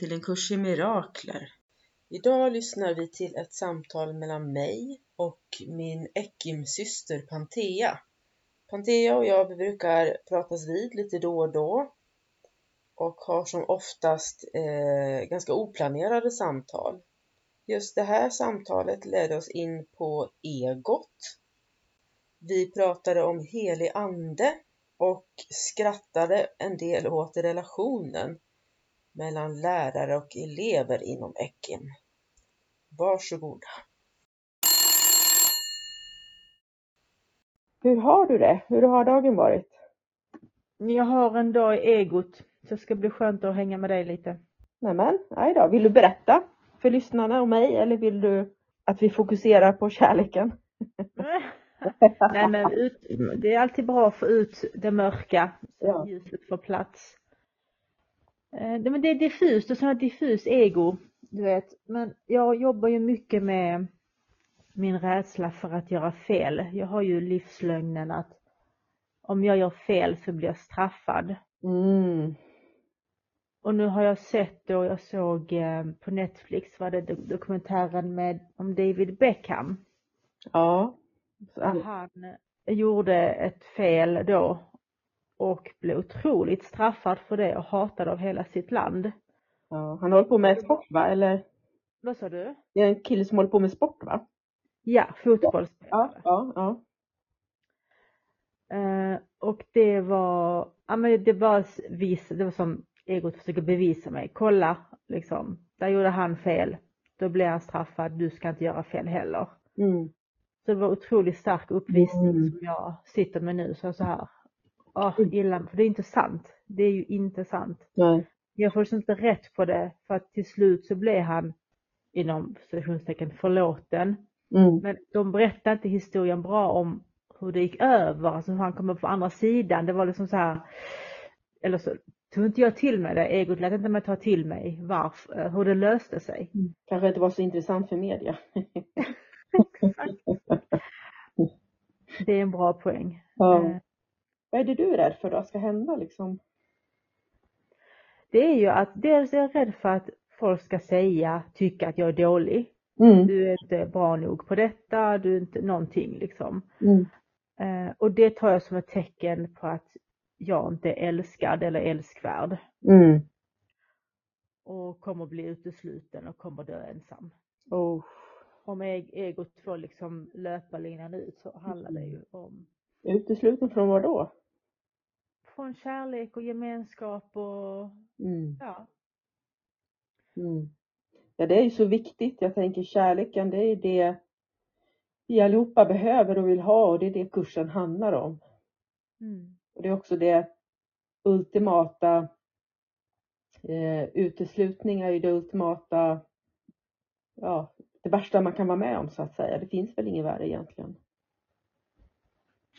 Till en kurs i mirakler. Idag lyssnar vi till ett samtal mellan mig och min Ekim-syster Pantea. Pantea och jag brukar pratas vid lite då och då och har som oftast eh, ganska oplanerade samtal. Just det här samtalet ledde oss in på egot. Vi pratade om helig ande och skrattade en del åt relationen mellan lärare och elever inom Ekim. Varsågoda. Hur har du det? Hur har dagen varit? Jag har en dag i egot, så det ska bli skönt att hänga med dig lite. Nämen, aj då. Vill du berätta för lyssnarna och mig eller vill du att vi fokuserar på kärleken? Nej men ut, det är alltid bra att få ut det mörka, så Ja. ljuset får plats. Eh, det- Men det är diffust, och här diffus ego, du vet. Men jag jobbar ju mycket med min rädsla för att göra fel. Jag har ju livslögnen att om jag gör fel så blir jag straffad. Mm. Och nu har jag sett då, jag såg eh, på Netflix var det do- dokumentären med, om David Beckham. Ja. Han gjorde ett fel då och blev otroligt straffad för det och hatad av hela sitt land. ja. Han håller på med sport va? Eller? Vad sa du? Det är en kille som håller på med sport va? Ja, fotbollsspelare. Ja, ja. Eh, och det var, ja men det var vis, det var som egot försöker bevisa mig. Kolla, liksom, där gjorde han fel. Då blir han straffad, du ska inte göra fel heller. Mm. Så det var otroligt stark uppvisning Mm. som jag sitter med nu. Så så här, åh, illa, för det är inte sant. Det är ju inte sant. Nej. Jag får inte rätt på det för att till slut så blev han inom citationstecken förlåten. Mm. Men de berättade inte historien bra om hur det gick över, alltså hur han kom upp på andra sidan. Det var liksom så här, eller så tog inte jag till mig det, egot lät inte mig ta till mig varför, hur det löste sig. Kanske inte var så intressant för media. Det är en bra poäng. Ja. Vad är det du är rädd för då ska hända liksom? Det är ju att dels är jag rädd för att folk ska säga, tycka att jag är dålig. Mm. Du är inte bra nog på detta, du är inte någonting liksom. Mm. Eh, och det tar jag som ett tecken på att jag inte är älskad eller älskvärd. Mm. Och kommer bli utesluten och kommer dö ensam. Oh. Om egot får liksom löpa linan ut så handlar det ju om Utesluten från vad då? från kärlek och gemenskap och Mm. ja, Mm. Ja, det är ju så viktigt. Jag tänker kärleken, det är det vi allihopa behöver och vill ha och det är det kursen handlar om. mm, Och det är också det ultimata eh, uteslutning är ju det ultimata, ja, det värsta man kan vara med om så att säga. Det finns väl inget värre egentligen.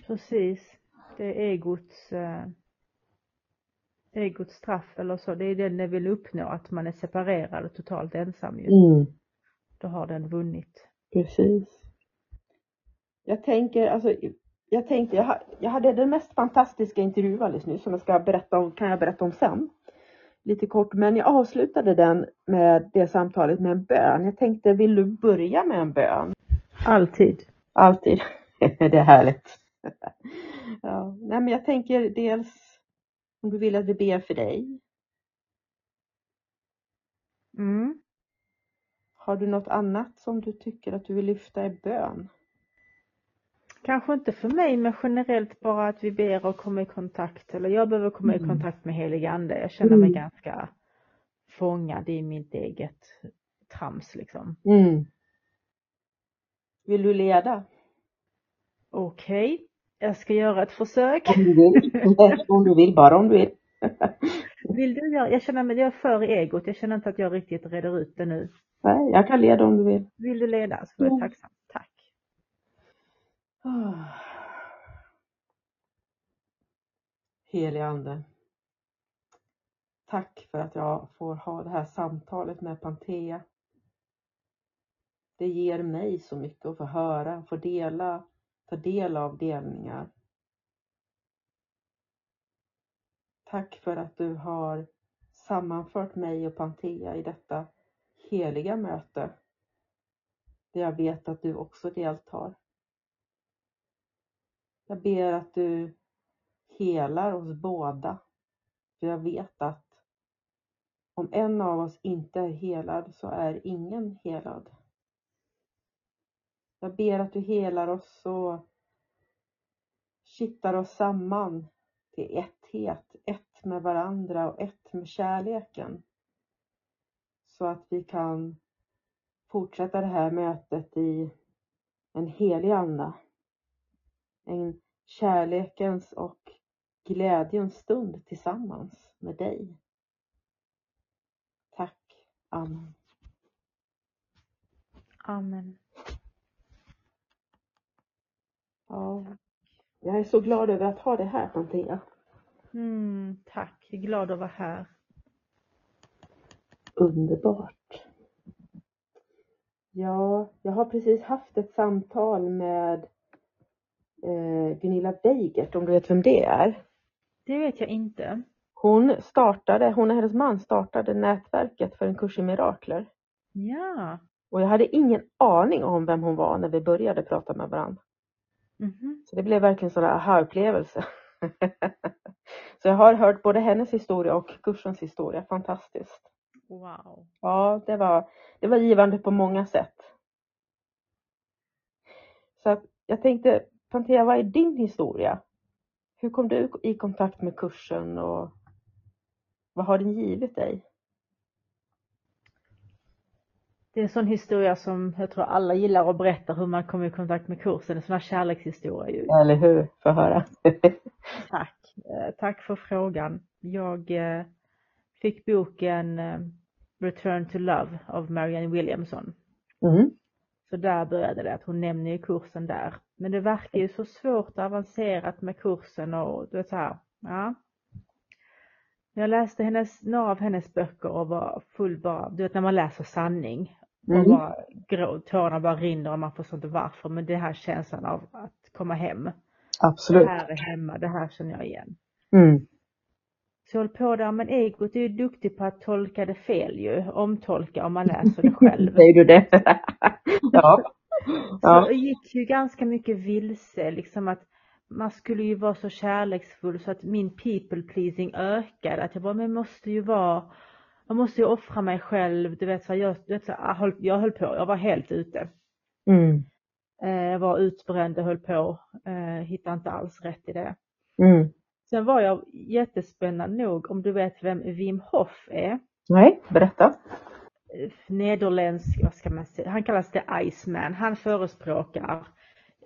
Precis. Det är egots, eh, egots straff eller så. Det är det den vill uppnå, att man är separerad och totalt ensam ju. Mm. Då har den vunnit. Precis. Jag tänker, alltså, jag tänkte, jag, jag hade den mest fantastiska intervjun alldeles nyss som jag ska berätta om, kan jag berätta om sen. Lite kort, men jag avslutade den med det samtalet med en bön. Jag tänkte, vill du börja med en bön? Alltid. Alltid. det är härligt. ja. Nej, men jag tänker dels om du vill att vi ber för dig. Mm. Har du något annat som du tycker att du vill lyfta i bön? Kanske inte för mig, men generellt bara att vi ber och kommer i kontakt, eller jag behöver komma Mm. i kontakt med helig ande. Jag känner mig Mm. ganska fångad i mitt eget trams liksom. Mm. Vill du leda? Okej, jag ska göra ett försök. Om du vill. om du vill, bara om du vill. Vill du göra, jag känner mig, jag är för egot, jag känner inte att jag riktigt reder ut det nu. Nej, jag kan leda om du vill. Vill du leda så är jag Ja. tacksam. Tack. Ah. Helige Ande. Tack för att jag får ha det här samtalet med Pantea. Det ger mig så mycket att få höra, få dela, ta del av delningar. Tack för att du har sammanfört mig och Pantea i detta heliga möte. Där jag vet att du också deltar. Jag ber att du helar oss båda. För jag vet att om en av oss inte är helad så är ingen helad. Jag ber att du helar oss och kittar oss samman till etthet, ett med varandra och ett med kärleken. Så att vi kan fortsätta det här mötet i en helig anda. En kärlekens och glädjens stund tillsammans med dig. Tack. Amen. Amen. Ja, jag är så glad över att ha det här Pantea. Mm, tack, jag är glad att vara här. Underbart. Ja, jag har precis haft ett samtal med eh, Gunilla Beigert, om du vet vem det är. Det vet jag inte. Hon startade, hon och hennes man startade nätverket för en kurs i mirakler. Ja. Och jag hade ingen aning om vem hon var när vi började prata med varandra. Mhm. Så det blev verkligen en sån aha-upplevelse. Så jag har hört både hennes historia och kursens historia. Fantastiskt. Wow. Ja, det var, det var givande på många sätt. Så att jag tänkte, Pantea, vad är din historia? Hur kom du i kontakt med kursen och vad har den givit dig? Det är en sån historia som jag tror alla gillar att berätta hur man kommer i kontakt med kursen. En sån här kärlekshistoria ju. Eller hur? Få höra. Tack. Eh, Tack för frågan. Jag eh, fick boken eh, Return to Love av Marianne Williamson. Mm. Så där började det, att hon nämner ju kursen där. Men det verkar ju så svårt och avancerat med kursen och du vet så här, ja. Jag läste hennes, några av hennes böcker och var full bara, du vet när man läser sanning. Mm. bara tårarna bara rinner och man förstår inte varför. Men det här känslan av att komma hem. Det Absolut. här är hemma, det här känner jag igen. Mm. Så höll på där, men egot är ju duktig på att tolka det fel ju. Omtolka om man läser det själv. Säger du det? ja. Så Ja. jag gick ju ganska mycket vilse, liksom att man skulle ju vara så kärleksfull så att min people pleasing ökade. Att jag bara, men måste ju vara, jag måste ju offra mig själv. Du vet, så här, jag, du vet, så här, jag, höll, jag höll på, jag var helt ute. Mm. Eh, jag var utbränd och höll på, eh, hittade inte alls rätt i det. Mm. Sen var jag jättespännande nog, om du vet vem Wim Hof är. Nej, berätta. eh, nederländsk, vad ska man säga, han kallas The Iceman. Han förespråkar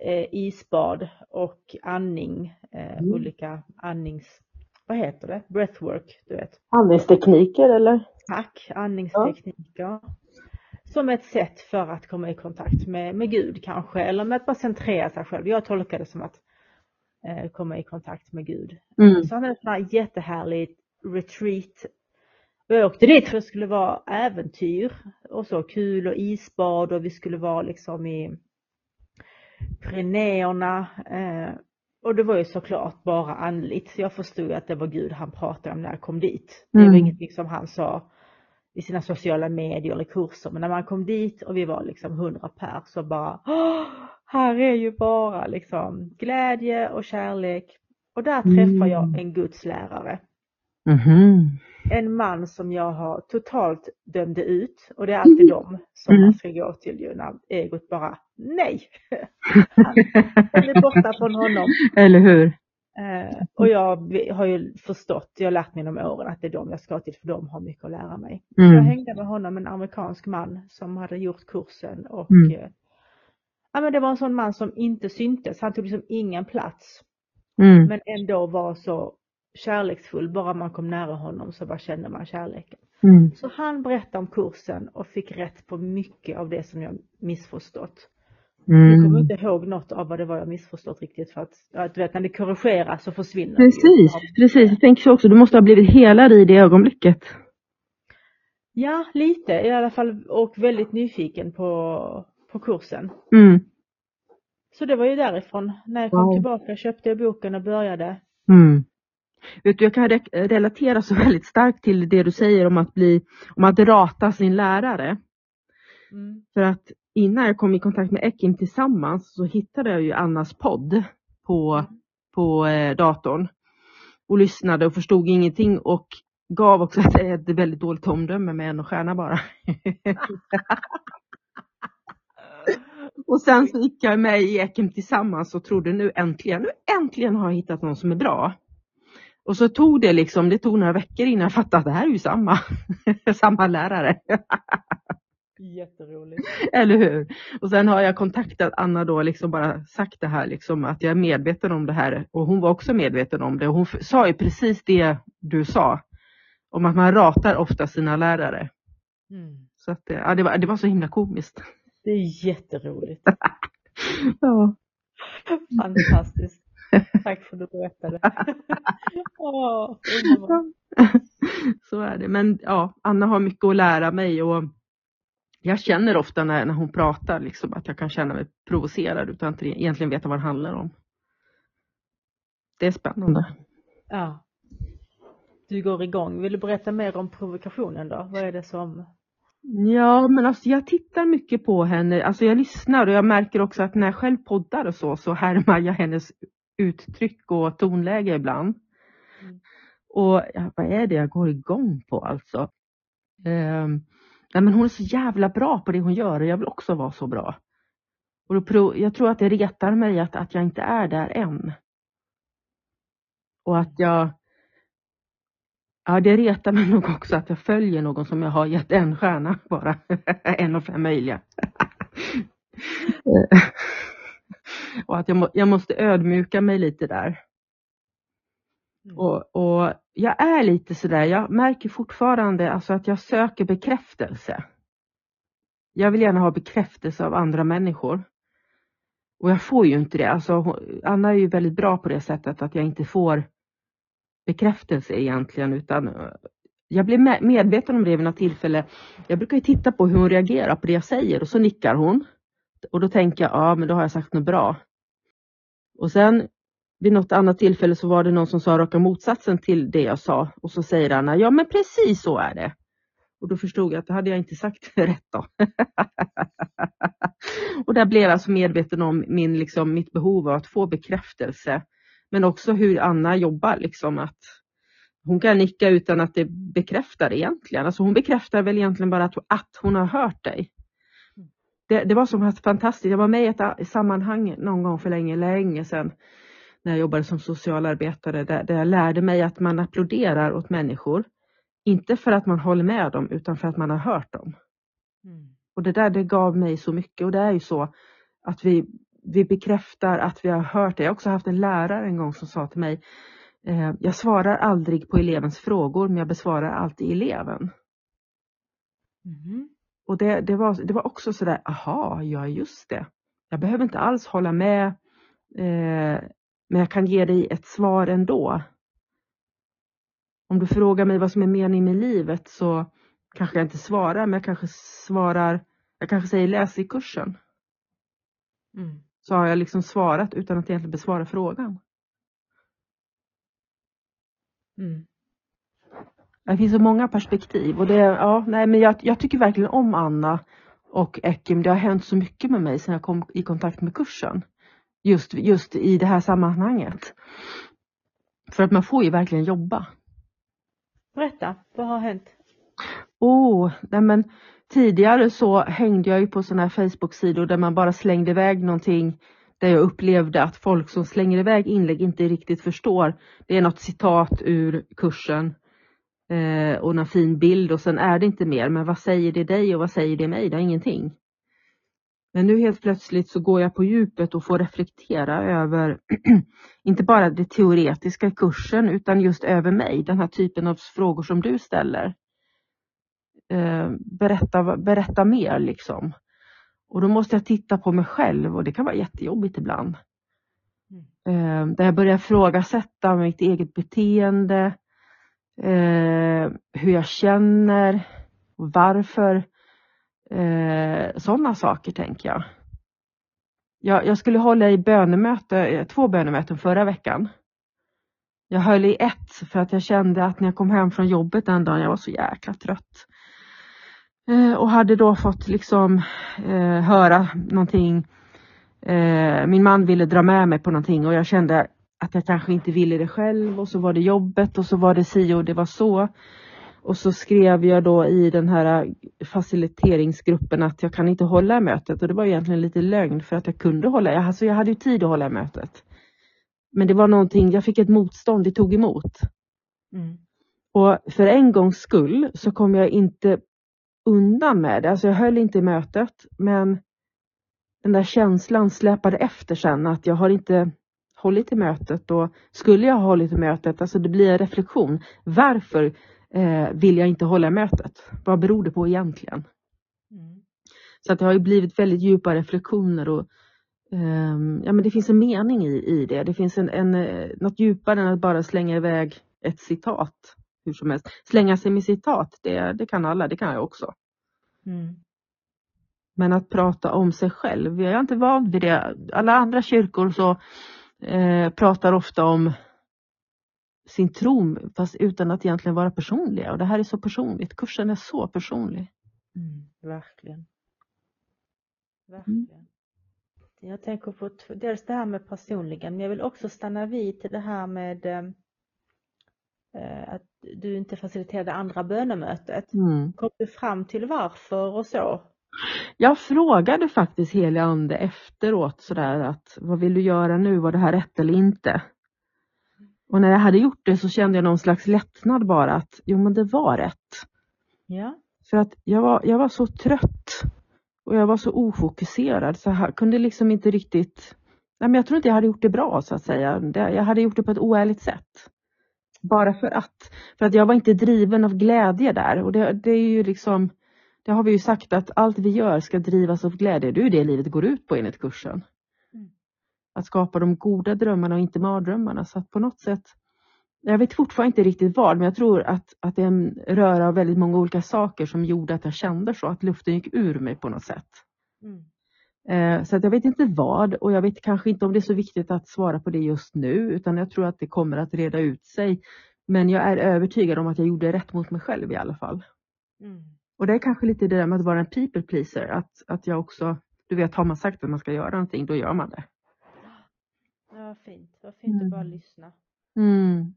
eh, isbad och andning, eh, Mm. olika andnings, vad heter det, breathwork, du vet. Andningstekniker eller? Tack, andningstekniker. Som ett sätt för att komma i kontakt med, med Gud kanske, eller med att bara centrera sig själv. Jag tolkar det som att eh, komma i kontakt med Gud. Mm. Så han hade ett jättehärligt retreat. Jag åkte dit för det skulle vara äventyr och så kul och isbad och vi skulle vara liksom i Pyrenéerna. Eh, och det var ju såklart bara andligt. Så jag förstod att det var Gud han pratade om när jag kom dit. Det var Mm. ingenting som han sa i sina sociala medier eller kurser. Men när man kom dit och vi var liksom hundra per så bara, här är ju bara liksom glädje och kärlek. Och där träffar jag Mm. en gudslärare. Mhm. En man som jag har totalt dömde ut och det är alltid dem som Mm. man ska gå till ju när egot bara, nej! Han är borta från honom. Eller hur? Eh, och jag har ju förstått, jag har lärt mig genom åren att det är de jag ska till för de har mycket att lära mig. Så jag Mm. hängde med honom, en amerikansk man som hade gjort kursen och Mm. eh, ja men det var en sån man som inte syntes, han tog liksom ingen plats Mm. men ändå var så kärleksfull, bara man kom nära honom så bara kände man kärleken. Mm. Så han berättade om kursen och fick rätt på mycket av det som jag missförstått. Jag kommer Mm. inte ihåg något av vad det var jag missförstått riktigt för att, ja, du vet när det korrigeras så försvinner det ju. Precis, precis. Jag tänker så också. Du måste ha blivit helad i det ögonblicket. Ja, lite i alla fall och väldigt nyfiken på, på kursen. Mm. Så det var ju därifrån. När jag kom Wow. tillbaka köpte jag boken och började. Mm. Vet du, jag kan re- relatera så väldigt starkt till det du säger om att bli, om att rata sin lärare. Mm. För att innan jag kom i kontakt med Ekim tillsammans så hittade jag ju Annas podd på, på eh, datorn. Och lyssnade och förstod ingenting och gav också ett, ett väldigt dåligt omdöme med en stjärna bara. och sen så gick jag med i Ekim tillsammans och trodde nu äntligen, nu äntligen har jag hittat någon som är bra. Och så tog det liksom, det tog några veckor innan jag fattade att det här är ju samma, samma lärare. Jätteroligt. Eller hur? Och sen har jag kontaktat Anna då liksom bara sagt det här liksom att jag är medveten om det här och hon var också medveten om det och hon sa ju precis det du sa. Om att man ratar ofta sina lärare. Mm. Så att, ja, det, var, det var så himla komiskt. Det är jätteroligt. Ja. Fantastiskt. Tack för att du berättade. Underbart. Så är det. Men ja, Anna har mycket att lära mig och jag känner ofta när, när hon pratar liksom att jag kan känna mig provocerad utan att egentligen veta vad det handlar om. Det är spännande. Ja. Du går igång. Vill du berätta mer om provokationen då? Vad är det som... Ja, men alltså jag tittar mycket på henne, alltså jag lyssnar och jag märker också att när jag själv poddar och så, så härmar jag hennes uttryck och tonläge ibland. Mm. Och ja, vad är det jag går igång på alltså? Ehm, nej, men hon är så jävla bra på det hon gör och jag vill också vara så bra. Och då jag tror att det retar mig att, att jag inte är där än. Och att jag Ja, det retar mig nog också att jag följer någon som jag har gett en stjärna bara. en av fem möjliga. Och att jag, må, jag måste ödmjuka mig lite där. Mm. Och, och jag är lite sådär, jag märker fortfarande alltså att jag söker bekräftelse. Jag vill gärna ha bekräftelse av andra människor. Och jag får ju inte det. Alltså, Anna är ju väldigt bra på det sättet att jag inte får bekräftelse egentligen utan eh, jag blir me- medveten om det vid något tillfälle. Jag brukar ju titta på hur hon reagerar på det jag säger och så nickar hon. Och då tänker jag, ja men då har jag sagt något bra. Och sen vid något annat tillfälle så var det någon som sa raka motsatsen till det jag sa och så säger Anna, ja men precis så är det. Och då förstod jag att det hade jag inte sagt rätt då. och där blev jag alltså medveten om min, liksom, mitt behov av att få bekräftelse. Men också hur Anna jobbar, liksom att hon kan nicka utan att det bekräftar egentligen. Alltså hon bekräftar väl egentligen bara att, att hon har hört dig. Det, det var så fantastiskt. Jag var med i ett sammanhang någon gång för länge, länge sedan när jag jobbade som socialarbetare där, där jag lärde mig att man applåderar åt människor. Inte för att man håller med dem utan för att man har hört dem. Mm. Och det där det gav mig så mycket och det är ju så att vi, vi bekräftar att vi har hört det. Jag har också haft en lärare en gång som sa till mig eh, Jag svarar aldrig på elevens frågor men jag besvarar alltid eleven. Mhm. Och det, det, var, det var också sådär, aha, ja just det. Jag behöver inte alls hålla med eh, men jag kan ge dig ett svar ändå. Om du frågar mig vad som är meningen med livet så kanske jag inte svarar men jag kanske svarar, jag kanske säger läs i kursen. Mm. så har jag liksom svarat utan att egentligen besvara frågan. Mm. Det finns så många perspektiv och det, ja, nej men jag, jag tycker verkligen om Anna och Ekim. Det har hänt så mycket med mig sedan jag kom i kontakt med kursen. Just, just i det här sammanhanget. För att man får ju verkligen jobba. Berätta, vad har hänt? Oh, nej men tidigare så hängde jag ju på sådana här Facebook-sidor där man bara slängde iväg någonting där jag upplevde att folk som slänger iväg inlägg inte riktigt förstår. Det är något citat ur kursen eh, och en fin bild och sen är det inte mer. Men vad säger det dig och vad säger det mig? Det är ingenting. Men nu helt plötsligt så går jag på djupet och får reflektera över inte bara det teoretiska i kursen utan just över mig, den här typen av frågor som du ställer. Eh, berätta, berätta mer liksom. Och då måste jag titta på mig själv och det kan vara jättejobbigt ibland. Mm. Där jag börjar ifrågasätta mitt eget beteende, eh, hur jag känner, varför. Eh, Sådana saker tänker jag. jag. Jag skulle hålla i bönemöte, eh, två bönemöten förra veckan. Jag höll i ett för att jag kände att när jag kom hem från jobbet den dagen, jag var så jäkla trött. Eh, och hade då fått liksom eh, höra någonting. Eh, min man ville dra med mig på någonting och jag kände att jag kanske inte ville det själv och så var det jobbet och så var det si och det var så. Och så skrev jag då i den här faciliteringsgruppen att jag kan inte hålla mötet och det var egentligen lite lögn för att jag kunde hålla, alltså jag hade ju tid att hålla mötet. Men det var någonting, jag fick ett motstånd, det tog emot. Mm. Och för en gångs skull så kom jag inte undan med det. Alltså jag höll inte i mötet men den där känslan släpade efter sen att jag har inte hållit i mötet och skulle jag ha hållit i mötet, alltså det blir en reflektion. Varför eh, vill jag inte hålla mötet? Vad beror det på egentligen? Mm. Så att det har ju blivit väldigt djupa reflektioner och eh, ja, men det finns en mening i, i det. Det finns en, en, eh, något djupare än att bara slänga iväg ett citat hur som helst. Slänga sig med citat, det, det kan alla, det kan jag också. Mm. Men att prata om sig själv, jag är inte van vid det. Alla andra kyrkor så eh, pratar ofta om sin tro fast utan att egentligen vara personliga och det här är så personligt. Kursen är så personlig. Mm, verkligen. Verkligen. Mm. Jag tänker på dels det här med personligen men jag vill också stanna vid till det här med eh, Eh, att du inte faciliterade andra bönemötet. Mm. Kom du fram till varför och så? Jag frågade faktiskt helig ande efteråt sådär att vad vill du göra nu, var det här rätt eller inte? Och när jag hade gjort det så kände jag någon slags lättnad bara att jo men det var rätt. Ja. För att jag var, jag var så trött och jag var så ofokuserad så jag kunde liksom inte riktigt, nej men jag tror inte jag hade gjort det bra så att säga. Jag hade gjort det på ett oärligt sätt. Bara för att. För att jag var inte driven av glädje där och det, det är ju liksom det har vi ju sagt att allt vi gör ska drivas av glädje. Det är ju det livet går ut på enligt kursen. Mm. Att skapa de goda drömmarna och inte mardrömmarna. Så att på något sätt, jag vet fortfarande inte riktigt vad, men jag tror att, att det är en röra av väldigt många olika saker som gjorde att jag kände så, att luften gick ur mig på något sätt. Mm. Eh, så att jag vet inte vad och jag vet kanske inte om det är så viktigt att svara på det just nu utan jag tror att det kommer att reda ut sig. Men jag är övertygad om att jag gjorde rätt mot mig själv i alla fall. Mm. Och det är kanske lite det där med att vara en people pleaser, att, att jag också, du vet har man sagt att man ska göra någonting, då gör man det. Ja, fint. Vad fint mm. att bara lyssna. Mm.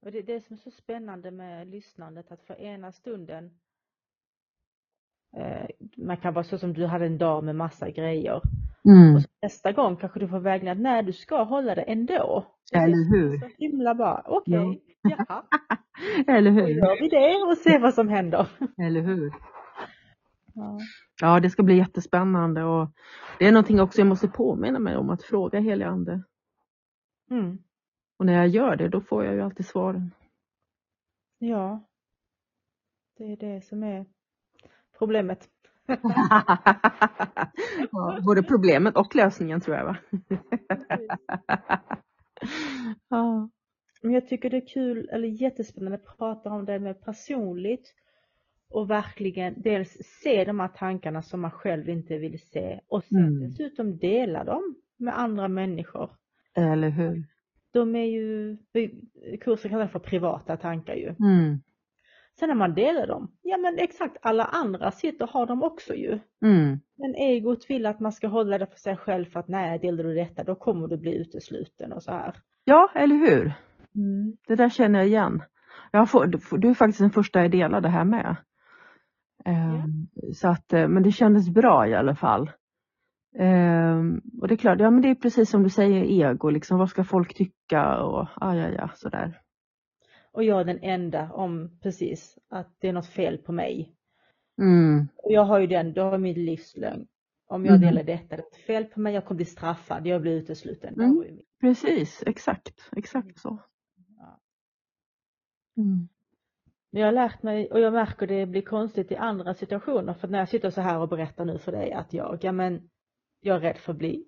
Och det är det som är så spännande med lyssnandet, att för ena stunden Eh, man kan vara så som du hade en dag med massa grejer. Mm. Och nästa gång kanske du får vägledning, nej du ska hålla det ändå. Eller hur? Så himla bra, okej, okay. ja. jaha. Eller hur? Då gör vi det och ser vad som händer. Eller hur? Ja. ja, det ska bli jättespännande och det är någonting också jag måste påminna mig om att fråga helig ande. Mm. Och när jag gör det, då får jag ju alltid svaren. Ja, det är det som är problemet. Ja, både problemet och lösningen tror jag va? ja. Men jag tycker det är kul, eller jättespännande att prata om det med personligt och verkligen dels se de här tankarna som man själv inte vill se och sen mm. dessutom dela dem med andra människor. Eller hur? de är ju, kursen kallas för privata tankar ju. Mm. Sen när man delar dem, ja men exakt alla andra sitter och har dem också ju. Mm. Men egot vill att man ska hålla det för sig själv för att nej, delar du detta då kommer du bli utesluten och så här. Ja, eller hur? Mm. Det där känner jag igen. Jag får, du är faktiskt den första jag delar det här med. Um, Så att, eh, men det kändes bra i alla fall. Um, och det är klart, ja men det är precis som du säger, ego, liksom vad ska folk tycka och ah, ja, ja, sådär. Och jag är den enda om precis att det är något fel på mig. Mm. Och jag har ju den, då har min livslögn. Om jag Mm. delar detta, det är fel på mig, jag kommer bli straffad, jag blir utesluten. Mm. Precis, exakt, exakt så. Ja. Mm. Men jag har lärt mig och jag märker det blir konstigt i andra situationer för när jag sitter så här och berättar nu för dig att jag, ja men jag är rädd för att bli,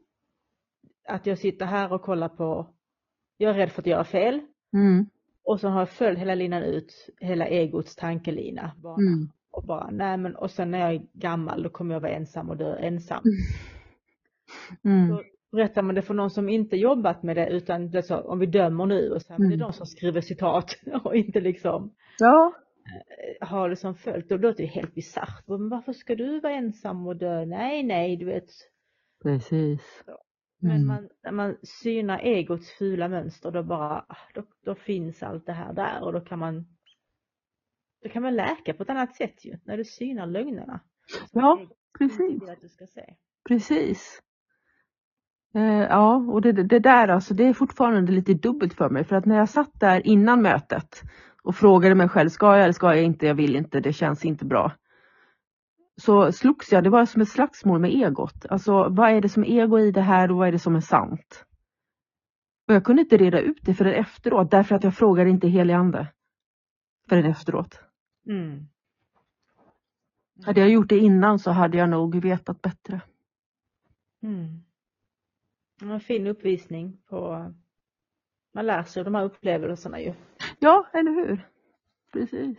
att jag sitter här och kollar på, jag är rädd för att göra fel Mm. Och så har jag följt hela linan ut, hela egots tankelina bara. Mm. Och bara, nej men och sen när jag är gammal då kommer jag vara ensam och dö ensam. Mm. Då berättar man det för någon som inte jobbat med det utan det så, om vi dömer nu och så här, men det är Mm. de som skriver citat och inte liksom Ja. har liksom följt. Och då låter det helt bisarrt. Men varför ska du vara ensam och dö? Nej, nej, du vet. Precis. Men Mm. man, när man synar egots fula mönster då bara, då, då finns allt det här där och då kan man då kan man läka på ett annat sätt ju, när du synar lögnerna. Ja, precis. att du ska se. Precis. Eh, ja, och det, det det där alltså, det är fortfarande lite dubbelt för mig. För att när jag satt där innan mötet och frågade mig själv, ska jag eller ska jag inte, jag vill inte, det känns inte bra. Så slogs jag, det var som ett slagsmål med egot. Alltså vad är det som är ego i det här och vad är det som är sant? Och jag kunde inte reda ut det förrän efteråt därför att jag frågade inte helig ande. Förrän efteråt. Mm. Hade jag gjort det innan så hade jag nog vetat bättre. Mm. En fin uppvisning på, man lär sig av de här upplevelserna ju. Ja, eller hur? Precis.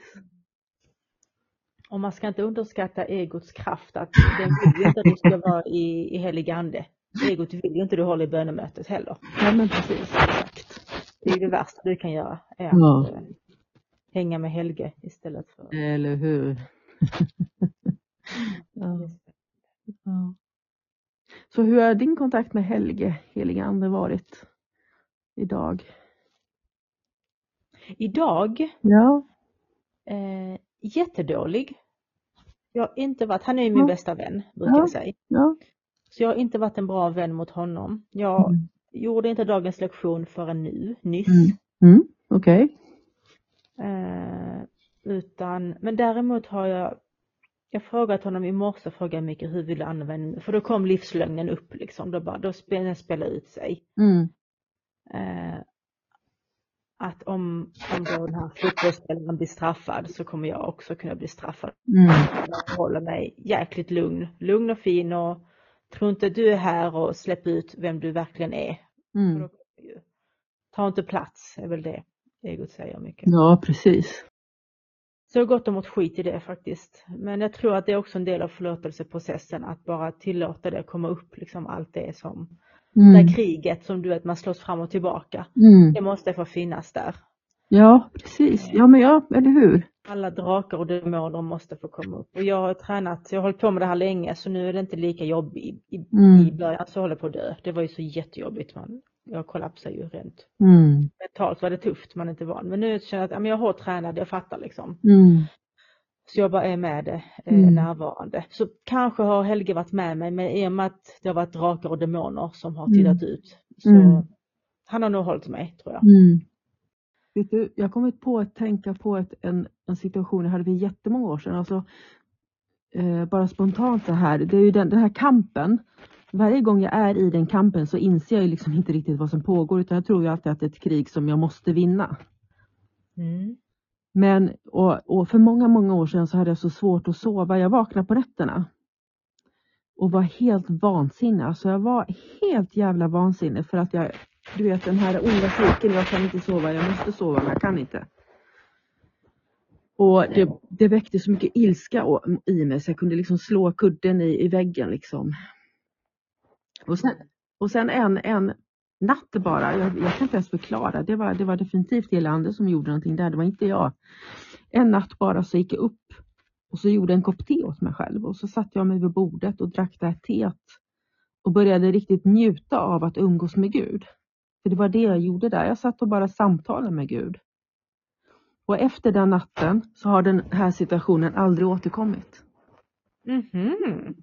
Och man ska inte underskatta egots kraft att den vill inte att du ska vara i, i helig ande. Egot vill ju inte du hålla i bönemötet heller. Ja men precis, exakt. Det är det värsta du kan göra. Är att Ja. eh, hänga med Helge istället för Eller hur? ja, ja. Så hur har din kontakt med Helge, heliga ande, varit idag? Idag, Ja. eh, jättedålig. Jag har inte varit, han är ju min Ja. bästa vän brukar Ja. jag säga. Ja. Så jag har inte varit en bra vän mot honom. Jag Mm. gjorde inte dagens lektion förrän nu, nyss. Mm. Mm. Okej. Eh, utan, men däremot har jag, jag frågat honom i morse, frågade mycket hur vill du använda, för då kom livslögnen upp liksom, då bara, då spelade ut sig. Mm. Eh, att om, om då den här fotbollsspelaren blir straffad så kommer jag också kunna bli straffad. Mm. Jag håller mig jäkligt lugn, lugn och fin och tror inte du är här och släpp ut vem du verkligen är. Mm. ta inte plats, är väl det egot säger mycket. Ja, precis. Så jag har gått och mått skit i det faktiskt. Men jag tror att det är också en del av förlåtelseprocessen att bara tillåta det komma upp, liksom allt det som, Mm. här kriget som du vet man slåss fram och tillbaka. Mm. Det måste få finnas där. Ja, precis. Ja, men ja, eller hur? Alla drakar och demoner måste få komma upp. Och jag har tränat, jag har hållit på med det här länge så nu är det inte lika jobbigt. I, Mm. i början så håller jag på att dö. Det var ju så jättejobbigt. Man, jag kollapsade ju rent. Mm. Mentalt var det tufft, man är inte van. Men nu känner jag att ja, men jag är hårt tränad, jag fattar liksom. Mm. Så jag bara är med det, eh, Mm. närvarande. Så kanske har Helge varit med mig, men i och med att det har varit drakar och demoner som har Mm. tittat ut. Så Mm. han har nog hållit mig, tror jag. Mm. Vet du, jag kommit på att tänka på ett, en, en situation jag hade för jättemånga år sedan. Alltså, eh, bara spontant så här, det är ju den, den här kampen. Varje gång jag är i den kampen så inser jag liksom inte riktigt vad som pågår utan jag tror ju alltid att det är ett krig som jag måste vinna. Mm. Men och, och för många, många år sedan så hade jag så svårt att sova. Jag vaknade på nätterna och var helt vansinnig. Alltså jag var helt jävla vansinnig för att jag, du vet den här onda cirkeln, jag kan inte sova, jag måste sova men jag kan inte. Och det, det väckte så mycket ilska i mig så jag kunde liksom slå kudden i, i väggen liksom. Och sen, och sen en, en, natt bara. Jag, jag kan inte ens förklara. Det var, det var definitivt hela som gjorde någonting där. Det var inte jag. En natt bara så gick jag upp och så gjorde en kopp te åt mig själv och så satte jag mig vid bordet och drack det här teet och började riktigt njuta av att umgås med Gud. För det var det jag gjorde där. Jag satt och bara samtalade med Gud. Och efter den natten så har den här situationen aldrig återkommit. Mm -hmm.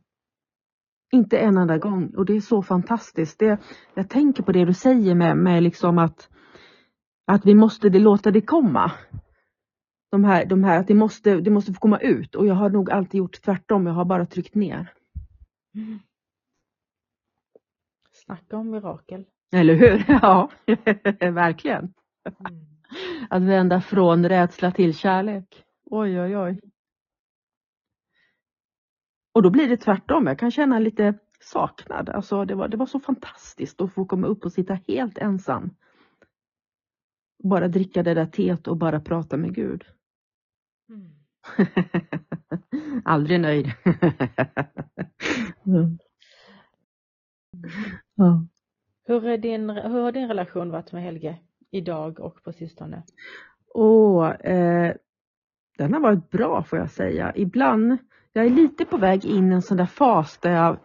Inte en enda gång och det är så fantastiskt. Det, jag tänker på det du säger med, med liksom att, att vi måste det, låta det komma. De här, de här, att det måste, det måste få komma ut och jag har nog alltid gjort tvärtom. Jag har bara tryckt ner. Mm. Snacka om mirakel. Eller hur? Ja, verkligen. Mm. Att vända från rädsla till kärlek. Oj, oj, oj. Och då blir det tvärtom. Jag kan känna lite saknad. Alltså det var, det var så fantastiskt att få komma upp och sitta helt ensam. Bara dricka det där teet och bara prata med Gud. Mm. Aldrig nöjd. mm. Ja. Hur, är din, hur har din relation varit med Helge idag och på sistone? Och, eh, den har varit bra får jag säga. Ibland, jag är lite på väg in i en sån där fas där jag,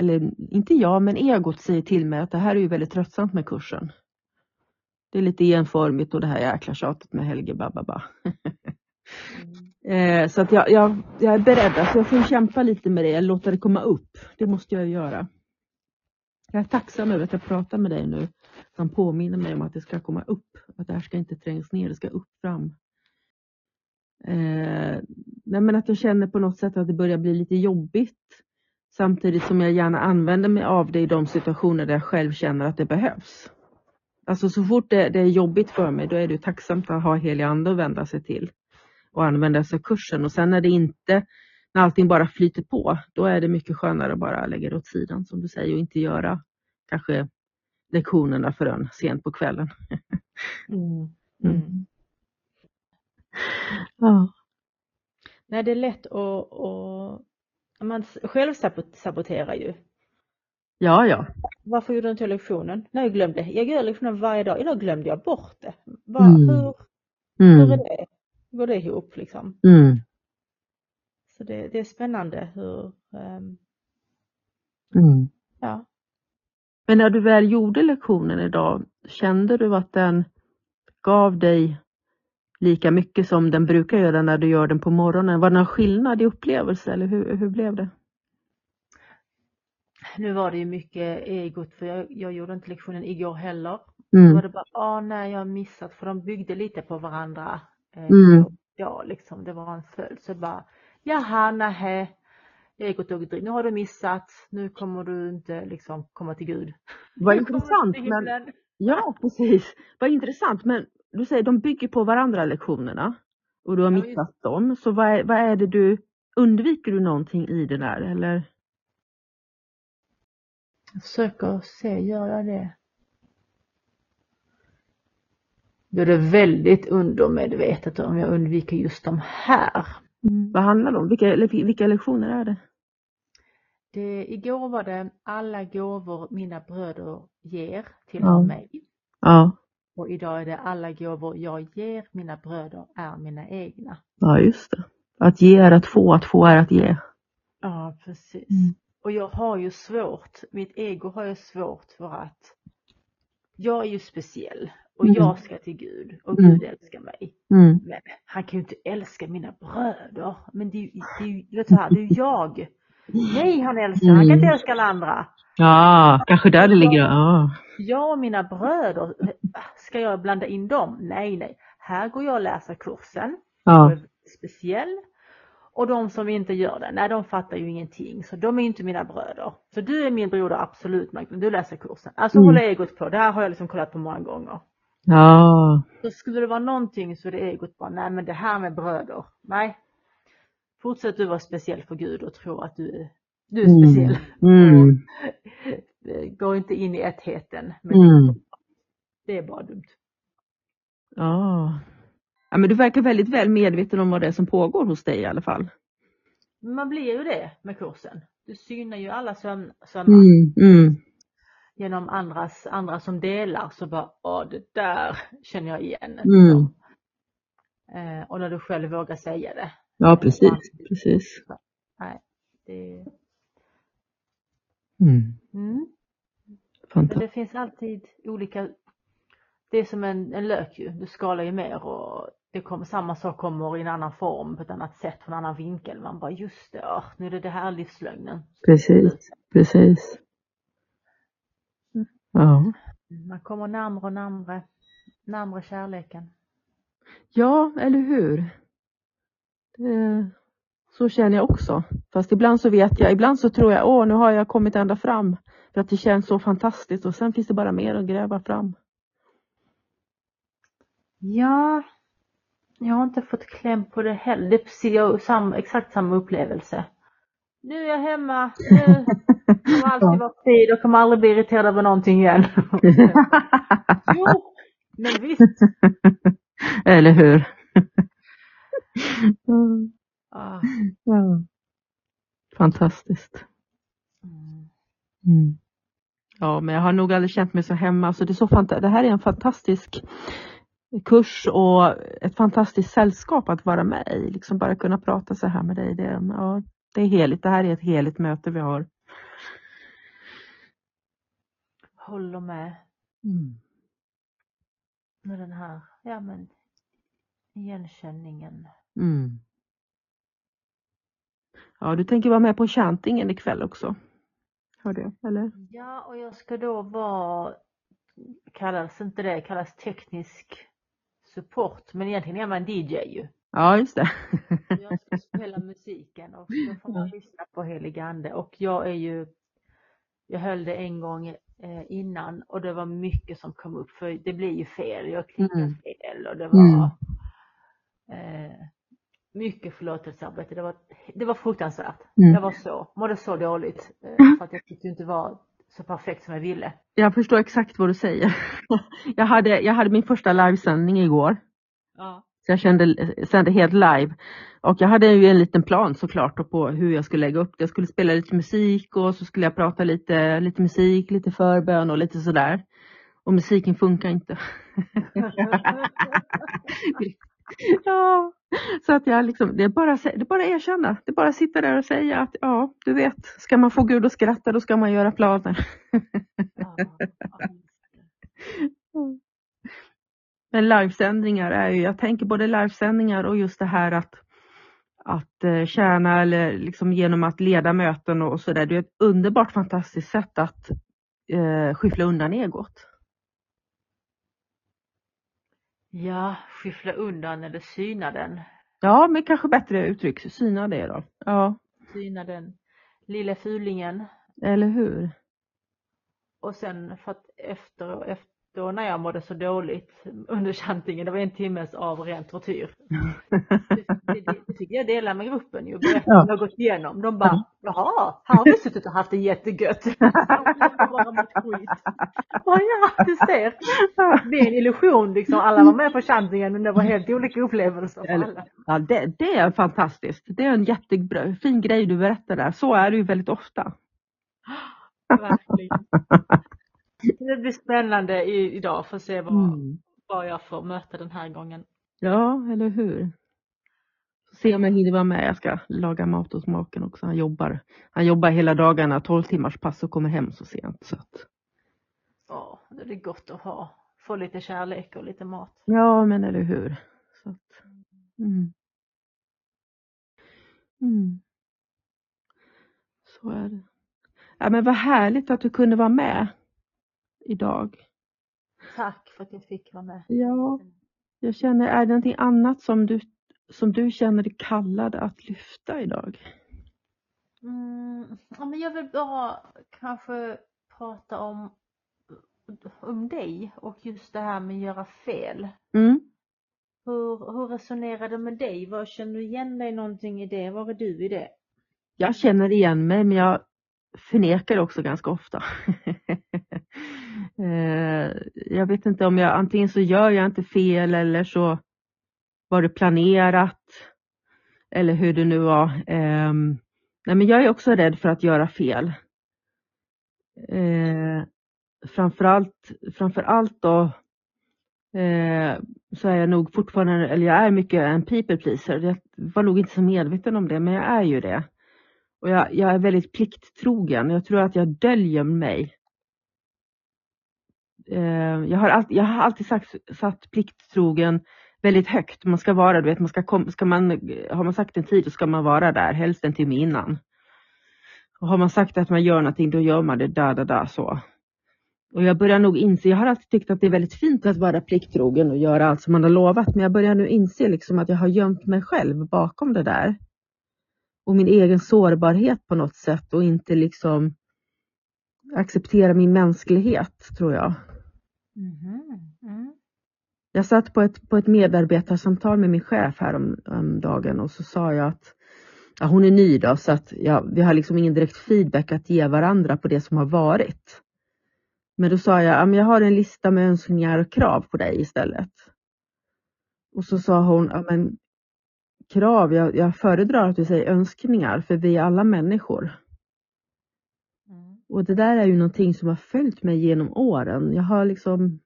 eller inte jag, men egot säger till mig att det här är ju väldigt tröttsamt med kursen. Det är lite enformigt och det här jäkla tjatet med Helge bababa. mm. eh, så att jag, jag, jag är beredd, alltså jag får kämpa lite med det, jag låter det komma upp. Det måste jag göra. Jag är tacksam över att jag pratar med dig nu. Som påminner mig om att det ska komma upp. Att det här ska inte trängas ner, det ska upp fram. Eh, nej men att jag känner på något sätt att det börjar bli lite jobbigt. Samtidigt som jag gärna använder mig av det i de situationer där jag själv känner att det behövs. Alltså så fort det, det är jobbigt för mig då är det tacksamt att ha helig ande att vända sig till. Och använda sig av kursen och sen när det inte när allting bara flyter på, då är det mycket skönare att bara lägga det åt sidan som du säger och inte göra kanske lektionerna förrän sent på kvällen. Mm. Mm. Mm. Ja. Nej, det är lätt att, att man själv saboterar ju. Ja, ja. Varför gjorde du inte lektionen? Nej, jag glömde. Jag gör lektionen varje dag. Idag glömde jag bort det. Var, mm. Hur, hur är mm. det? Går det ihop liksom? Mm. Så det, det är spännande hur, um, mm. ja. Men när du väl gjorde lektionen idag, kände du att den gav dig lika mycket som den brukar göra när du gör den på morgonen? Var det någon skillnad i upplevelse eller hur, hur blev det? Nu var det ju mycket egot för jag, jag gjorde inte lektionen igår heller. Mm. Då var det bara, åh nej jag har missat för de byggde lite på varandra. Eh, mm. Ja, liksom det var en följd. Så bara, jaha, nähä, egot och nu har du missat, nu kommer du inte liksom komma till Gud. Vad intressant. Men, ja, precis. Vad intressant. Men du säger de bygger på varandra lektionerna och du har ja, missat just... dem. Så vad är, vad är det du, undviker du någonting i det där eller? Jag försöker se, gör jag det? Då är det väldigt undermedvetet om jag undviker just de här. Mm. Vad handlar det om? Vilka, vilka lektioner är det? det? Igår var det alla gåvor mina bröder ger tillhör ja. mig. Ja. Och idag är det alla gåvor jag ger mina bröder är mina egna. Ja, just det. Att ge är att få, att få är att ge. Ja, precis. Mm. Och jag har ju svårt, mitt ego har ju svårt för att jag är ju speciell och mm. jag ska till Gud och mm. Gud älskar mig. Mm. Men han kan ju inte älska mina bröder. Men det är ju, det är ju, det är är jag. Nej, han älskar, han kan inte mm. älska alla andra. Ja, kanske där det ligger. Ja. Jag och mina bröder, ska jag blanda in dem? Nej, nej. Här går jag och läser kursen. Ja. Speciell. Och de som inte gör det, nej de fattar ju ingenting. Så de är inte mina bröder. Så du är min broder absolut, men du läser kursen. Alltså mm. håller egot på. Det här har jag liksom kollat på många gånger. Ja. Så skulle det vara någonting så är det egot bara, nej men det här med bröder, nej. Fortsätt du vara speciell för Gud och tro att du är, du är mm. speciell. Mm. Gå inte in i ettheten. mm. Det är bara dumt. Ja. ja. men du verkar väldigt väl medveten om vad det är som pågår hos dig i alla fall. Man blir ju det med kursen. Du synar ju alla söm sömmar. Mm, mm. genom andras, andra som delar så bara, åh det där känner jag igen. Mm. Eh, och när du själv vågar säga det. Ja, precis, precis. Nej, det, Mm. Men Fantastiskt. det finns alltid olika, det är som en, en lök ju, du skalar ju mer och det kommer, samma sak kommer i en annan form, på ett annat sätt, från en annan vinkel. Man bara, just det, åh, nu är det det här livslögnen. Precis, precis. Ja. Man kommer närmre och närmre, närmre kärleken. ja, eller hur? Det, så känner jag också. Fast ibland så vet jag, ibland så tror jag, åh nu har jag kommit ända fram. För att det känns så fantastiskt och sen finns det bara mer att gräva fram. Ja, jag har inte fått kläm på det heller. Det är precis, jag samma, exakt samma upplevelse. Nu är jag hemma, nu kommer alltid vara frid och kommer aldrig bli irriterad över någonting igen. jo, men visst. eller hur? Mm. Ah, ja. Fantastiskt. mm. Mm. Ja, men jag har nog aldrig känt mig så hemma. Så det, är så fanta- det här är en fantastisk kurs och ett fantastiskt sällskap att vara med i. Liksom bara kunna prata så här med dig. Det, ja, det är heligt. Det här är ett heligt möte vi har. Håller med Mm. med den här, ja men igenkänningen. Mm. Ja, du tänker vara med på chantingen ikväll också. Har det, eller? Ja, och jag ska då vara, kallas inte det, kallas teknisk support, men egentligen är man DJ ju. Ja, just det. Jag ska spela musiken och då får man lyssna på helig ande och jag är ju, jag höll det en gång eh, innan och det var mycket som kom upp för det blir ju fel, jag klickade Mm. fel och det var Mm. eh, mycket förlåtelsearbete. Det var, det var fruktansvärt. Mm. Jag var så, mådde så dåligt eh, för att jag tyckte inte var så perfekt som jag ville. Jag förstår exakt vad du säger. Jag hade, jag hade min första livesändning igår. Ja. Så jag kände, sände helt live. Och jag hade ju en liten plan såklart på hur jag skulle lägga upp det. Jag skulle spela lite musik och så skulle jag prata lite, lite musik, lite förbön och lite sådär. Och musiken funkar inte. ja, så att jag liksom, det är bara, det är bara att erkänna. Det är bara att sitta där och säga att ja, du vet, ska man få Gud att skratta då ska man göra planer. Ja, ja. Men livesändningar är ju, jag tänker både livesändningar och just det här att, att eh, tjäna eller liksom genom att leda möten och så där. Det är ett underbart fantastiskt sätt att eh, skyffla undan egot. Ja, skyffla undan eller syna den. Ja, men kanske bättre uttryck, syna det då. Ja, Syna den lilla fulingen. eller hur? Och sen för att efter, efter när jag mådde så dåligt under chantingen, det var en timmes av ren tortyr. Det, fick jag dela med gruppen ju och berätta vad jag gått igenom. De bara, jaha, här har vi suttit och haft det jättegött. Bara. Ja, du ser. Det är en illusion liksom. Alla var med på chantingen men det var helt olika upplevelser för alla. Ja, det, det är fantastiskt. Det är en jättebra, fin grej du berättar där. Så är det ju väldigt ofta. Verkligen. Det blir spännande i, idag för att se vad, Mm. vad jag får möta den här gången. Ja, eller hur? Se om jag hinner vara med. Jag ska laga mat hos maken också. Han jobbar, han jobbar hela dagarna, 12 timmars pass och kommer hem så sent. Så att, Ja, det är gott att ha. Få lite kärlek och lite mat. ja, men eller hur. Så att, mm. Mm. Så är det. Ja, men vad härligt att du kunde vara med idag. Tack för att jag fick vara med. Ja. Jag känner, är det någonting annat som du, som du känner dig kallad att lyfta idag? Mm, ja, men jag vill bara kanske prata om, om dig och just det här med att göra fel. Mm. Hur, hur resonerar det med dig? Vad Känner du igen dig någonting i det? Var är du i det? Jag känner igen mig men jag förnekar också ganska ofta. Eh, jag vet inte om jag, antingen så gör jag inte fel eller så var det planerat. Eller hur det nu var. Ehm, nej men jag är också rädd för att göra fel. Eh, framförallt, framförallt då eh, så är jag nog fortfarande, eller jag är mycket en people pleaser. Jag var nog inte så medveten om det, men jag är ju det. Och jag, jag är väldigt plikttrogen. Jag tror att jag döljer mig. Eh, jag, har alltid, jag har alltid sagt, satt plikttrogen väldigt högt. Man ska vara, du vet, man ska, kom, ska man, har man sagt en tid så ska man vara där, helst en timme innan. Och har man sagt att man gör någonting då gör man det där, där, där så. Och jag börjar nog inse, jag har alltid tyckt att det är väldigt fint att vara plikttrogen och göra allt som man har lovat, men jag börjar nu inse liksom att jag har gömt mig själv bakom det där. Och min egen sårbarhet på något sätt och inte liksom acceptera min mänsklighet, tror jag. Mm. Mm. Jag satt på ett, på ett medarbetarsamtal med min chef häromdagen och så sa jag att ja, hon är ny då så att ja, vi har liksom ingen direkt feedback att ge varandra på det som har varit. Men då sa jag, jag har en lista med önskningar och krav på dig istället. Och så sa hon, ja, men krav, jag, jag föredrar att du säger önskningar för vi är alla människor. Och det där är ju någonting som har följt mig genom åren. Jag har liksom,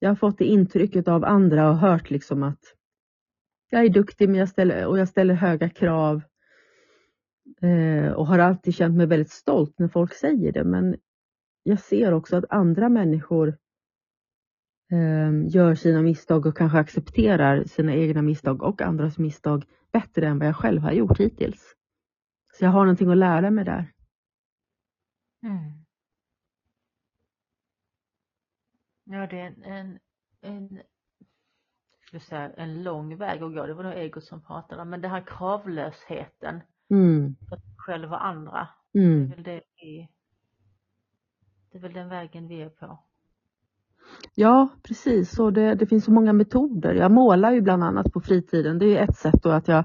jag har fått det intrycket av andra och hört liksom att jag är duktig men jag ställer, och jag ställer höga krav. Eh, och har alltid känt mig väldigt stolt när folk säger det men jag ser också att andra människor eh, gör sina misstag och kanske accepterar sina egna misstag och andras misstag bättre än vad jag själv har gjort hittills. Så jag har någonting att lära mig där. Mm. Ja, det är en, en, en, säga, en lång väg att gå. Det var nog ego som pratade men det här kravlösheten mm. för själv och andra. Mm. Det är väl det vi det är väl den vägen vi är på. Ja, precis. Och det, det finns så många metoder. Jag målar ju bland annat på fritiden. Det är ett sätt då att jag,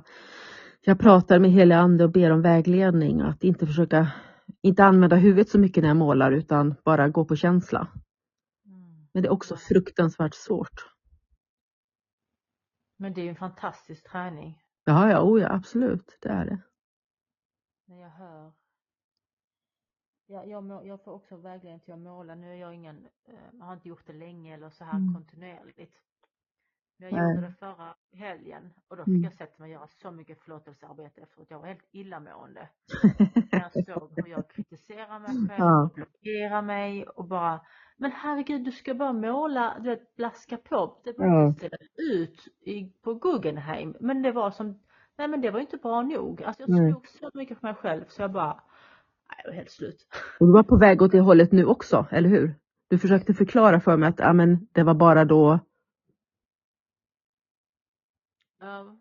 jag pratar med helig ande och ber om vägledning. Att inte försöka, inte använda huvudet så mycket när jag målar utan bara gå på känsla. Mm. Men det är också fruktansvärt svårt. Men det är ju en fantastisk träning. Ja, ja, oh ja absolut. Det är det. När jag hör Ja, jag, jag får också vägledning till att måla. Nu är jag ingen, jag eh, har inte gjort det länge eller så här mm. kontinuerligt. Men jag gjorde det förra helgen och då fick mm. jag sätta mig och göra så mycket förlåtelsearbete efteråt. Jag var helt illamående. jag såg hur jag kritiserar mig själv ja. och blockerar mig och bara Men herregud du ska bara måla, du vet blaska på. Det var ja. ställa ut i, på Guggenheim. Men det var som Nej men det var inte bra nog. Alltså jag slog så mycket för mig själv så jag bara jag var helt slut. Och du var på väg åt det hållet nu också, eller hur? Du försökte förklara för mig att ja, men det var bara då. Ja.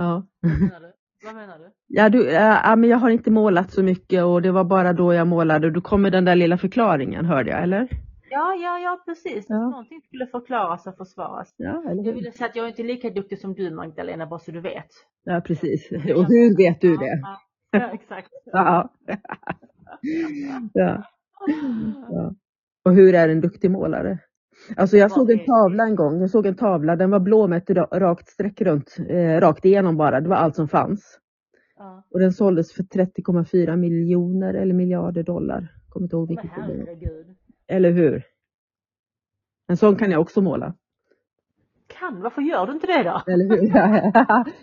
Ja. Vad menar du? Vad menar du? Ja, du, ja, men jag har inte målat så mycket och det var bara då jag målade. Du kom med den där lilla förklaringen hörde jag, eller? Ja, ja, ja precis. Ja. Någonting skulle förklaras och försvaras. Ja, eller? Jag ville säga att jag är inte lika duktig som du Magdalena, bara så du vet. Ja, precis. Och hur vet du det? Ja, ja exakt. Ja. ja. ja. Och hur är en duktig målare? Alltså jag såg en tavla en gång, jag såg en tavla, den var blå med ett rakt streck runt, eh, rakt igenom bara, det var allt som fanns. Ja. Och den såldes för 30,4 miljoner eller miljarder dollar. Kommer inte ihåg vilket det var. Eller hur? En sån kan jag också måla kan, varför gör du inte det då? Eller hur?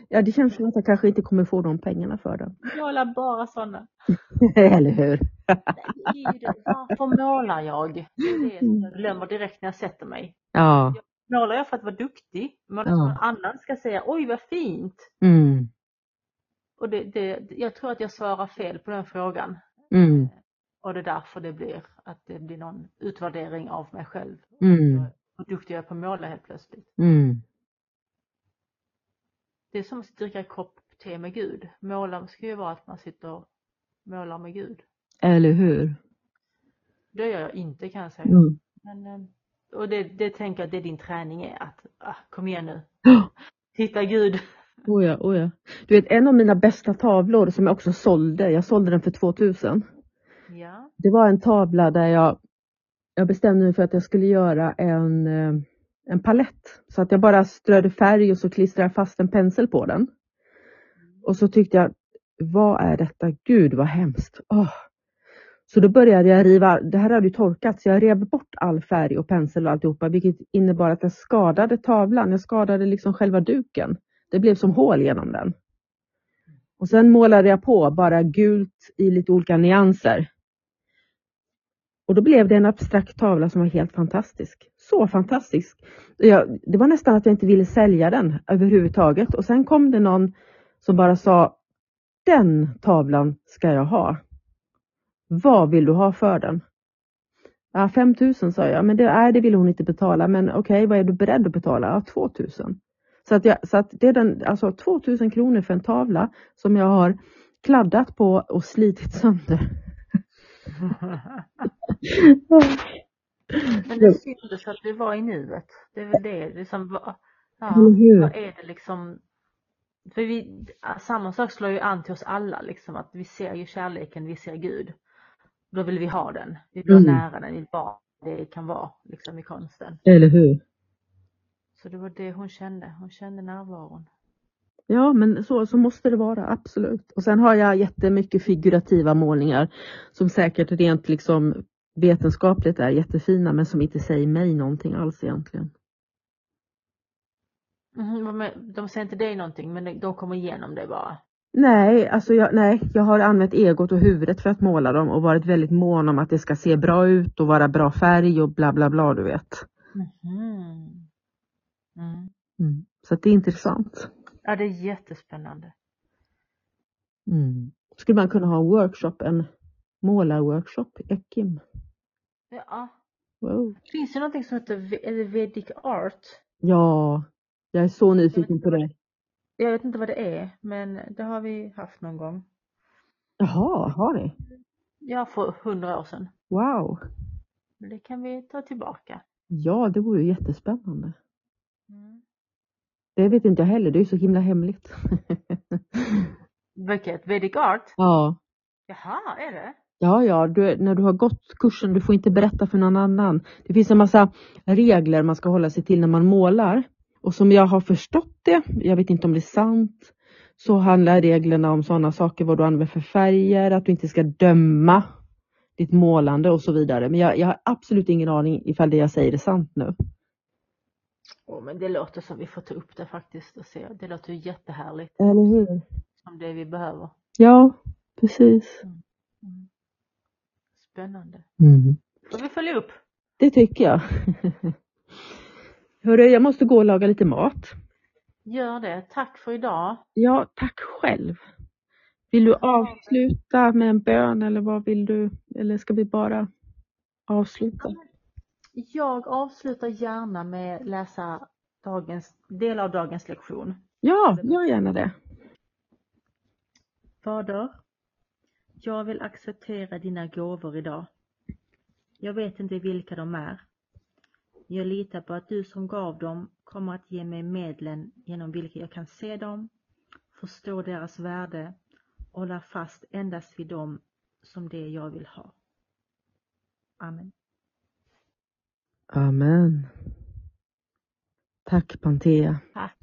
Ja, det känns som att jag kanske inte kommer få de pengarna för den. Måla bara sådana. Eller hur? Varför målar jag? Det är jag glömmer direkt när jag sätter mig. Ja. Jag målar jag för att vara duktig? Målar ja. någon annan ska säga, oj vad fint. Mm. Och det, det, jag tror att jag svarar fel på den frågan. Mm. Eh, och det är därför det blir att det blir någon utvärdering av mig själv. Mm hur duktig jag är på att måla helt plötsligt. Mm. Det är som att dricka en kopp te med Gud. Måla ska ju vara att man sitter och målar med Gud. Eller hur? Det gör jag inte kan jag säga. Mm. Men, eh, och det, det tänker jag det din träning är att, ah, kom igen nu. Hitta Gud. Oh ja, oh ja. Du vet en av mina bästa tavlor som jag också sålde, jag sålde den för 2000. Ja. Det var en tavla där jag jag bestämde mig för att jag skulle göra en, eh, en palett. Så att jag bara strödde färg och så klistrade jag fast en pensel på den. Och så tyckte jag, vad är detta? Gud vad hemskt. Oh. Så då började jag riva, det här hade ju torkat, så jag rev bort all färg och pensel och alltihopa, vilket innebar att jag skadade tavlan. Jag skadade liksom själva duken. Det blev som hål genom den. Och sen målade jag på bara gult i lite olika nyanser. Och då blev det en abstrakt tavla som var helt fantastisk. Så fantastisk. Jag, det var nästan att jag inte ville sälja den överhuvudtaget. Och sen kom det någon som bara sa, den tavlan ska jag ha. Vad vill du ha för den? Ja, 5000 sa jag, men det, nej, det ville hon inte betala. Men okej, okay, vad är du beredd att betala? Ja, 2000. Så att, jag, så att det är den, alltså 2000 kronor för en tavla som jag har kladdat på och slitit sönder. Men det syns för att vi var i nuet. Det är väl det, liksom, ja, vad är det liksom för vi, samma sak slår ju an till oss alla liksom att vi ser ju kärleken, vi ser Gud. Då vill vi ha den, vi vill mm. nära den, vi vill vara det kan vara liksom i konsten. Eller hur? Så det var det hon kände, hon kände närvaron. Ja men så, så måste det vara, absolut. Och sen har jag jättemycket figurativa målningar som säkert rent liksom vetenskapligt är jättefina men som inte säger mig någonting alls egentligen. Mm, de säger inte dig någonting men de kommer igenom det bara? Nej, alltså jag, nej, jag har använt egot och huvudet för att måla dem och varit väldigt mån om att det ska se bra ut och vara bra färg och bla bla bla du vet. Mm. Mm. Mm. Så det är intressant. Ja, det är jättespännande. Mm. Skulle man kunna ha en workshop, en målarworkshop i Ekim? Ja. Wow. Finns det någonting som heter Vedic Art? Ja, jag är så nyfiken på det. Jag vet inte vad det är, men det har vi haft någon gång. Jaha, har ni? Ja, för hundra år sedan. Wow. Det kan vi ta tillbaka. Ja, det vore jättespännande. Mm. Det vet inte jag heller, det är så himla hemligt. Vilket? Vedic Art? Ja. Jaha, är det? Ja, ja, du, när du har gått kursen, du får inte berätta för någon annan. Det finns en massa regler man ska hålla sig till när man målar. Och som jag har förstått det, jag vet inte om det är sant, så handlar reglerna om sådana saker, vad du använder för färger, att du inte ska döma ditt målande och så vidare. Men jag, jag har absolut ingen aning ifall det jag säger är sant nu. Oh, men det låter som vi får ta upp det faktiskt och se. Det låter ju jättehärligt. Eller hur? Som det vi behöver. Ja, precis. Mm. Mm. Spännande. Mm. Får vi följa upp? Det tycker jag. Hörru, jag måste gå och laga lite mat. Gör det. Tack för idag. Ja, tack själv. Vill du avsluta med en bön eller vad vill du? Eller ska vi bara avsluta? Jag avslutar gärna med att läsa dagens, del av dagens lektion. Ja, gör gärna det. Fader, jag vill acceptera dina gåvor idag. Jag vet inte vilka de är. Jag litar på att du som gav dem kommer att ge mig medlen genom vilka jag kan se dem, förstå deras värde och hålla fast endast vid dem som det jag vill ha. Amen. Amen. Tack Pantea. Tack.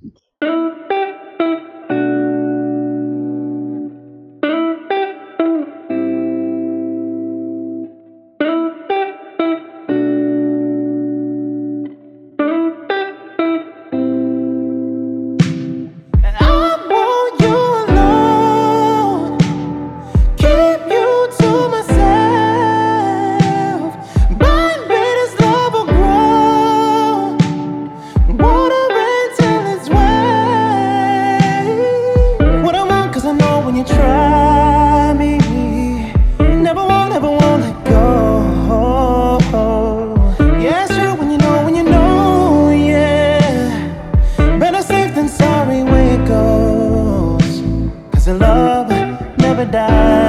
die.